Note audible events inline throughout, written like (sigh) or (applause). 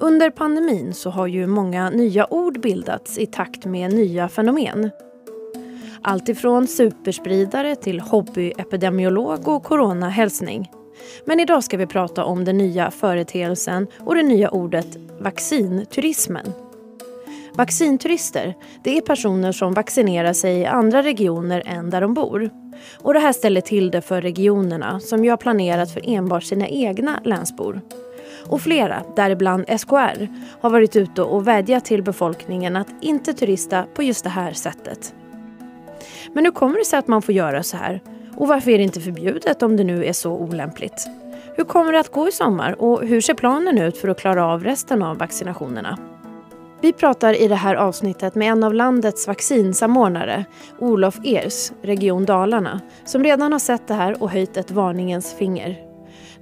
Under pandemin så har ju många nya ord bildats i takt med nya fenomen. Allt ifrån superspridare till hobbyepidemiolog och coronahälsning. Men idag ska vi prata om den nya företeelsen och det nya ordet vaccinturismen. Vaccinturister det är personer som vaccinerar sig i andra regioner än där de bor. Och det här ställer till det för regionerna som ju har planerat för enbart sina egna länsbor. Och flera, däribland SKR, har varit ute och vädjat till befolkningen att inte turista på just det här sättet. Men hur kommer det sig att man får göra så här? Och varför är det inte förbjudet om det nu är så olämpligt? Hur kommer det att gå i sommar och hur ser planen ut för att klara av resten av vaccinationerna? Vi pratar i det här avsnittet med en av landets vaccinsamordnare, Olof Ers, Region Dalarna, som redan har sett det här och höjt ett varningens finger.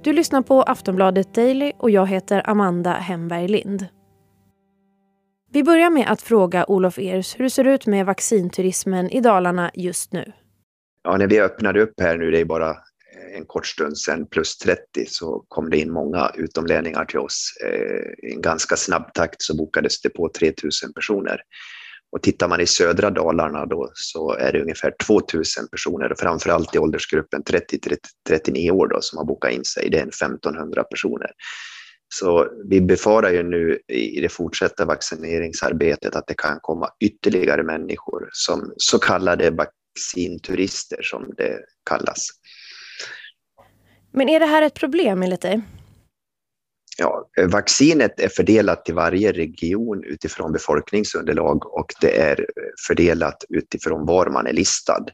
Du lyssnar på Aftonbladet Daily och jag heter Amanda Hemberg Lind. Vi börjar med att fråga Olof Ers hur det ser ut med vaccinturismen i Dalarna just nu. Ja, när vi öppnade upp här nu, det är bara eh, en kort stund sedan, plus 30, så kom det in många utomlänningar till oss. Eh, I en ganska snabb takt så bokades det på 3000 personer. Och tittar man i södra Dalarna då så är det ungefär 2000 personer, framförallt i åldersgruppen 30-39 år då, som har bokat in sig. Det är 1500 personer. Så vi befarar ju nu i det fortsatta vaccineringsarbetet att det kan komma ytterligare människor som så kallade vaccinturister som det kallas. Men är det här ett problem enligt dig? Ja, vaccinet är fördelat till varje region utifrån befolkningsunderlag och det är eh, fördelat utifrån var man är listad.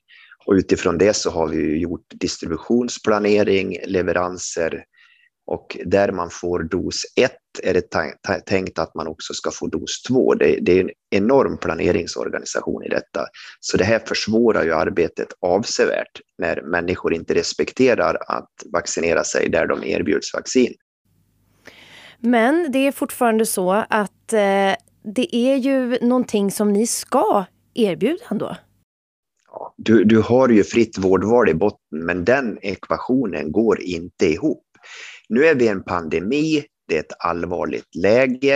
Och utifrån det så har vi gjort distributionsplanering, leveranser och där man får dos 1 är det tänkt att man också ska få dos 2. Det, det, är en enorm planeringsorganisation i detta. Så det här försvårar ju arbetet avsevärt när människor inte respekterar att vaccinera sig där de erbjuds vaccin. Men det är fortfarande så att eh, det är ju någonting som ni ska erbjuda ändå. Du, du har ju fritt vårdval i botten, men den ekvationen går inte ihop. Nu är vi i en pandemi, det är ett allvarligt läge.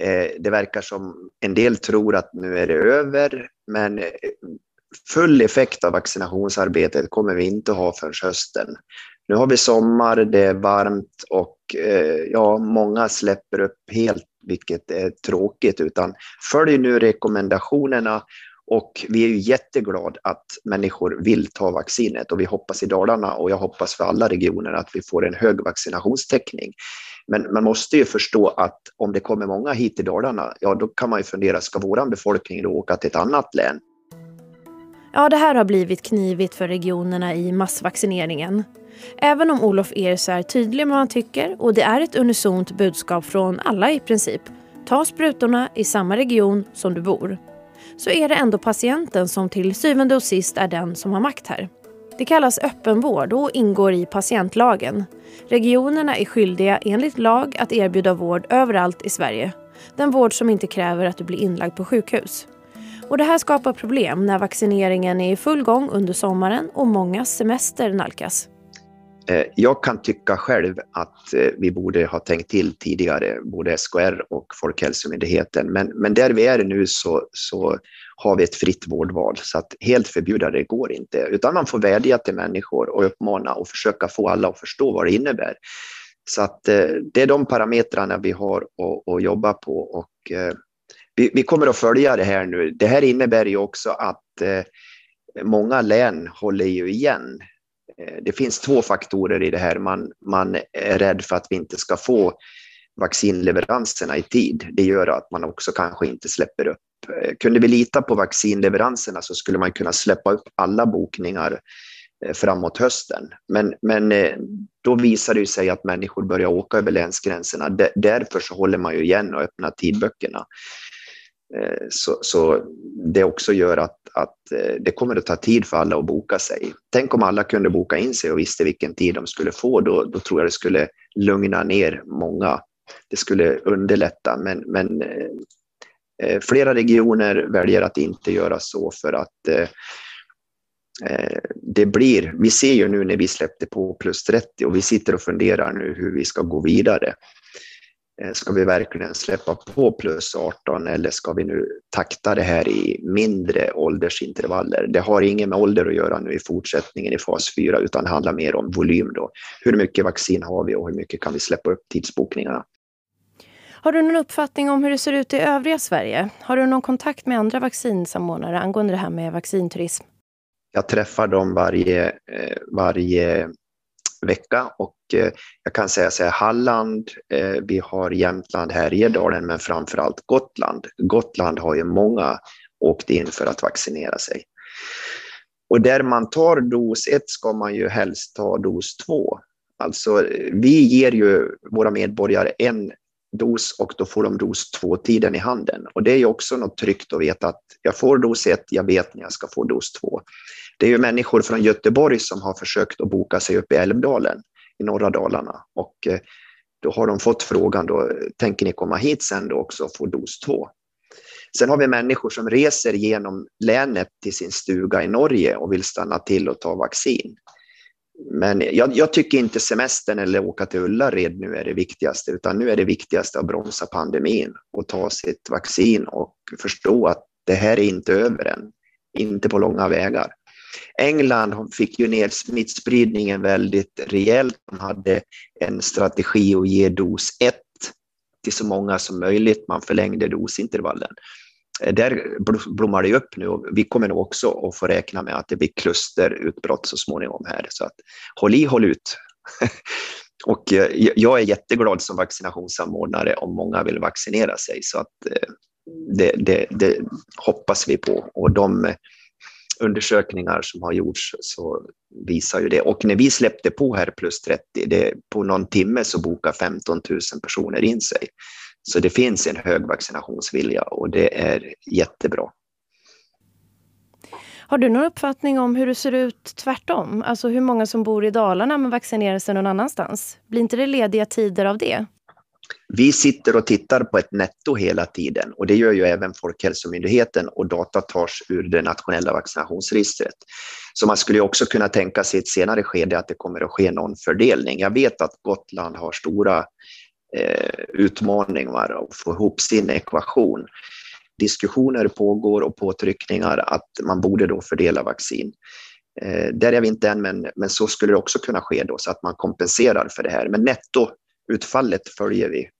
Eh, det verkar som en del tror att nu är det över, men eh, full effekt av vaccinationsarbetet kommer vi inte ha förrän hösten. Nu har vi sommar, det är varmt och eh, ja, många släpper upp helt, vilket är tråkigt, utan följ nu rekommendationerna och vi är ju jätteglada att människor vill ta vaccinet och vi hoppas i Dalarna och jag hoppas för alla regioner att vi får en hög vaccinationstäckning. Men man måste ju förstå att om det kommer många hit till Dalarna, ja då kan man ju fundera, ska vår befolkning då åka till ett annat län? Ja, det här har blivit knivigt för regionerna i massvaccineringen. Även om Olof Ers är tydlig med vad han tycker och det är ett unisont budskap från alla i princip. Ta sprutorna i samma region som du bor så är det ändå patienten som till syvende och sist är den som har makt här. Det kallas öppenvård och ingår i patientlagen. Regionerna är skyldiga enligt lag att erbjuda vård överallt i Sverige. Den vård som inte kräver att du blir inlagd på sjukhus. Och det här skapar problem när vaccineringen är i full gång under sommaren och många semester nalkas. Eh, jag kan tycka själv att eh, vi borde ha tänkt till tidigare, både SKR och Folkhälsomyndigheten. Men, men där vi är nu så, så har vi ett fritt vårdval, så att helt förbjuda det går inte. Utan man får vädja till människor och uppmana och försöka få alla att förstå vad det innebär. Så att eh, det är de parametrarna vi har att, att jobba på. Och, vi, vi, kommer att följa det här nu. Det här innebär ju också att många län håller ju igen Eh, det finns två faktorer i det här. Man, man är rädd för att vi inte ska få vaccinleveranserna i tid. Det gör att man också kanske inte släpper upp. Eh, kunde vi lita på vaccinleveranserna så skulle man kunna släppa upp alla bokningar eh, framåt hösten. Men, men då visar det sig att människor börjar åka över länsgränserna. Därför så håller man ju igen och öppnar tidböckerna. Eh, så, så, det också gör att, att eh, det kommer att ta tid för alla att boka sig. Tänk om alla kunde boka in sig och visste vilken tid de skulle få, då, då tror jag det skulle lugna ner många. Det skulle underlätta, men, men eh, eh flera regioner väljer att inte göra så för att eh, det blir, vi ser ju nu när vi släppte på plus 30 och vi sitter och funderar nu hur vi ska gå vidare. Eh, ska vi verkligen släppa på plus 18 eller ska vi nu takta det här i mindre åldersintervaller? Det har inget med ålder att göra nu i fortsättningen i fas 4 utan handlar mer om volym. Då. Hur mycket vaccin har vi och hur mycket kan vi släppa upp tidsbokningarna? Har du någon uppfattning om hur det ser ut i övriga Sverige? Har du någon kontakt med andra vaccinsamordnare angående det här med vaccinturism? Jag träffar dem varje, eh, varje vecka och eh, jag kan säga så här, Halland, eh, vi har Jämtland, Härjedalen men framförallt Gotland. Gotland har ju många åkt in för att vaccinera sig. Och där man tar dos 1 ska man ju helst ta dos 2. Alltså eh, vi ger ju våra medborgare en dos och då får de dos två-tiden i handen. Och det är ju också något tryggt att veta att jag får dos ett, jag vet när jag ska få dos två. Det är ju människor från Göteborg som har försökt att boka sig upp i Älvdalen i norra Dalarna och eh, då har de fått frågan då, tänker ni komma hit sen då också och få dos två? Sen har vi människor som reser genom länet till sin stuga i Norge och vill stanna till och ta vaccin. Men jag, jag, tycker inte semestern eller åka till Ullared nu är det viktigaste, utan nu är det viktigaste att bromsa pandemin och ta sitt vaccin och förstå att det här är inte över än, inte på långa vägar. England fick ju ner smittspridningen väldigt rejält. De hade en strategi att ge dos 1 till så många som möjligt. Man förlängde dosintervallen. Där blommar det upp nu och vi kommer nog också att få räkna med att det blir klusterutbrott så småningom här. Så att håll i, håll ut. (laughs) och eh, jag är jätteglad som vaccinationssamordnare om många vill vaccinera sig så att eh, det, det, det hoppas vi på och de undersökningar som har gjorts så visar ju det. Och när vi släppte på här plus 30, det, på någon timme så bokar 15 000 personer in sig. Så det finns en hög vaccinationsvilja och det är jättebra. Har du någon uppfattning om hur det ser ut tvärtom? Alltså hur många som bor i Dalarna men vaccinerar sig någon annanstans? Blir inte det lediga tider av det? Vi sitter och tittar på ett netto hela tiden och det gör ju även Folkhälsomyndigheten och data tas ur det nationella vaccinationsregistret. Så man skulle också kunna tänka sig i ett senare skede att det kommer att ske någon fördelning. Jag vet att Gotland har stora eh, utmaningar att få ihop sin ekvation. Diskussioner pågår och påtryckningar att man borde då fördela vaccin. Eh, där är vi inte än, men, men så skulle det också kunna ske då så att man kompenserar för det här. Men nettoutfallet följer vi.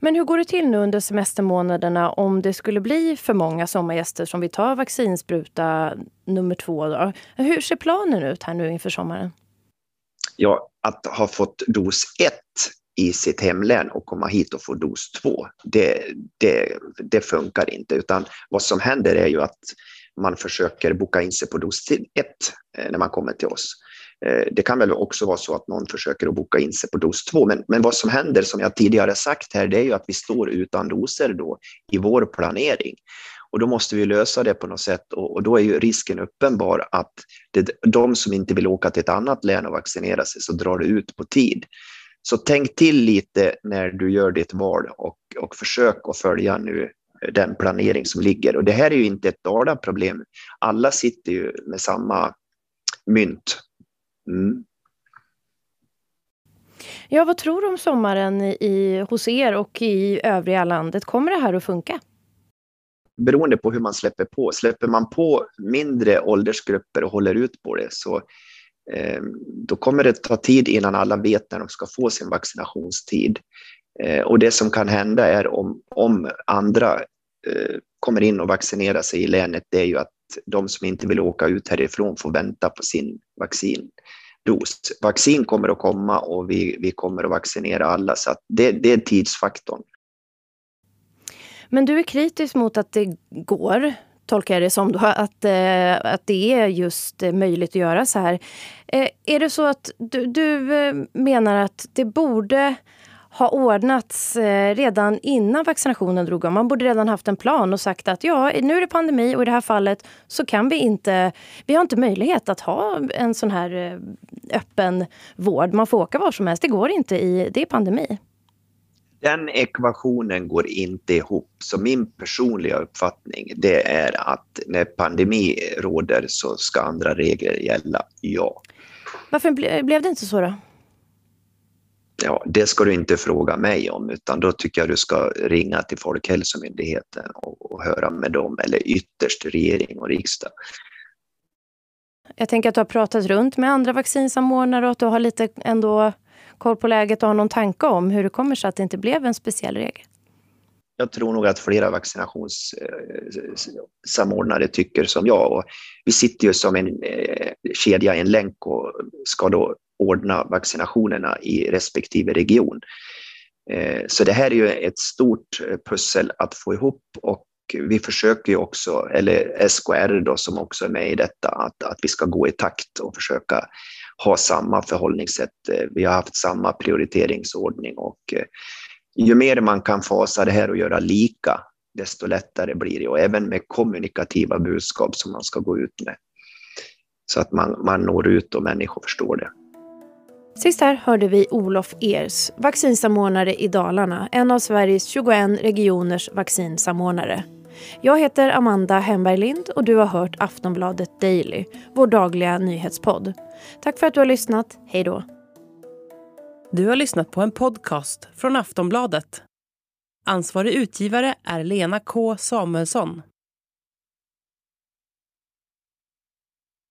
Men hur går det till nu under semestermånaderna om det skulle bli för många sommargäster som vill ta vaccinspruta nummer två? Då? Hur ser planen ut här nu inför sommaren? Ja, att ha fått dos ett i sitt hemlän och komma hit och få dos två, det, det, det funkar inte. Utan vad som händer är ju att man försöker boka in sig på dos ett eh, när man kommer till oss. Eh, det kan väl också vara så att någon försöker att boka in sig på dos 2, men, men vad som händer, som jag tidigare sagt här, det är ju att vi står utan doser då i vår planering. Och då måste vi lösa det på något sätt och, och då är ju risken uppenbar att det, de som inte vill åka till ett annat län och vaccinera sig så drar det ut på tid. Så tänk till lite när du gör ditt val och, och försök att följa nu den planering som ligger. Och det här är ju inte ett Dala-problem. Alla sitter ju med samma mynt Mm. Ja, vad tror du om sommaren i, hos er och i övriga landet? Kommer det här att funka? Beroende på hur man släpper på. Släpper man på mindre åldersgrupper och håller ut på det så eh, Eh, då kommer det ta tid innan alla vet när de ska få sin vaccinationstid. Eh, och det som kan hända är om, om andra eh, kommer in och vaccinerar sig i länet, det är ju att de som inte vill åka ut härifrån får vänta på sin vaccindos. Vaccin kommer att komma och vi, vi kommer att vaccinera alla, så det, det är tidsfaktorn. Men du är kritisk mot att det går, tolkar jag det som, då, att, eh, att det är just eh, möjligt att göra så här. Eh, är det så att du, du eh, menar att det borde ha ordnats eh, redan innan vaccinationen drog igång. Man borde redan haft en plan och sagt att ja, nu är det pandemi och i det här fallet så kan vi inte, vi har inte möjlighet att ha en sån här öppen vård. Man får åka var som helst, det går inte i, det är pandemi. Den ekvationen går inte ihop. Så min personliga uppfattning det är att när pandemi råder så ska andra regler gälla, ja. Varför ble, blev det inte så då? Ja, det ska du inte fråga mig om, utan då tycker jag du ska ringa till Folkhälsomyndigheten och, och höra med dem, eller ytterst regering och riksdag. Jag tänker att du har pratat runt med andra vaccinsamordnare och att du har lite ändå koll på läget och har någon tanke om hur det kommer sig att det inte blev en speciell regel. Jag tror nog att flera vaccinationssamordnare eh, tycker som jag. Och vi sitter ju som en eh, kedja, en länk och ska då ordna vaccinationerna i respektive region. Eh, så det här är ju ett stort pussel att få ihop och vi försöker ju också, eller SKR då som också är med i detta, att, att vi ska gå i takt och försöka ha samma förhållningssätt. Eh, vi har haft samma prioriteringsordning och eh, ju mer man kan fasa det här och göra lika, desto lättare blir det. Och även med kommunikativa budskap som man ska gå ut med. Så att man, man når ut och människor förstår det. Sist här hörde vi Olof Ers, vaccinsamordnare i Dalarna, en av Sveriges 21 regioners vaccinsamordnare. Jag heter Amanda Hemberg Lind och du har hört Aftonbladet Daily, vår dagliga nyhetspodd. Tack för att du har lyssnat. Hej då. Du har lyssnat på en podcast från Aftonbladet. Ansvarig utgivare är Lena K Samuelsson.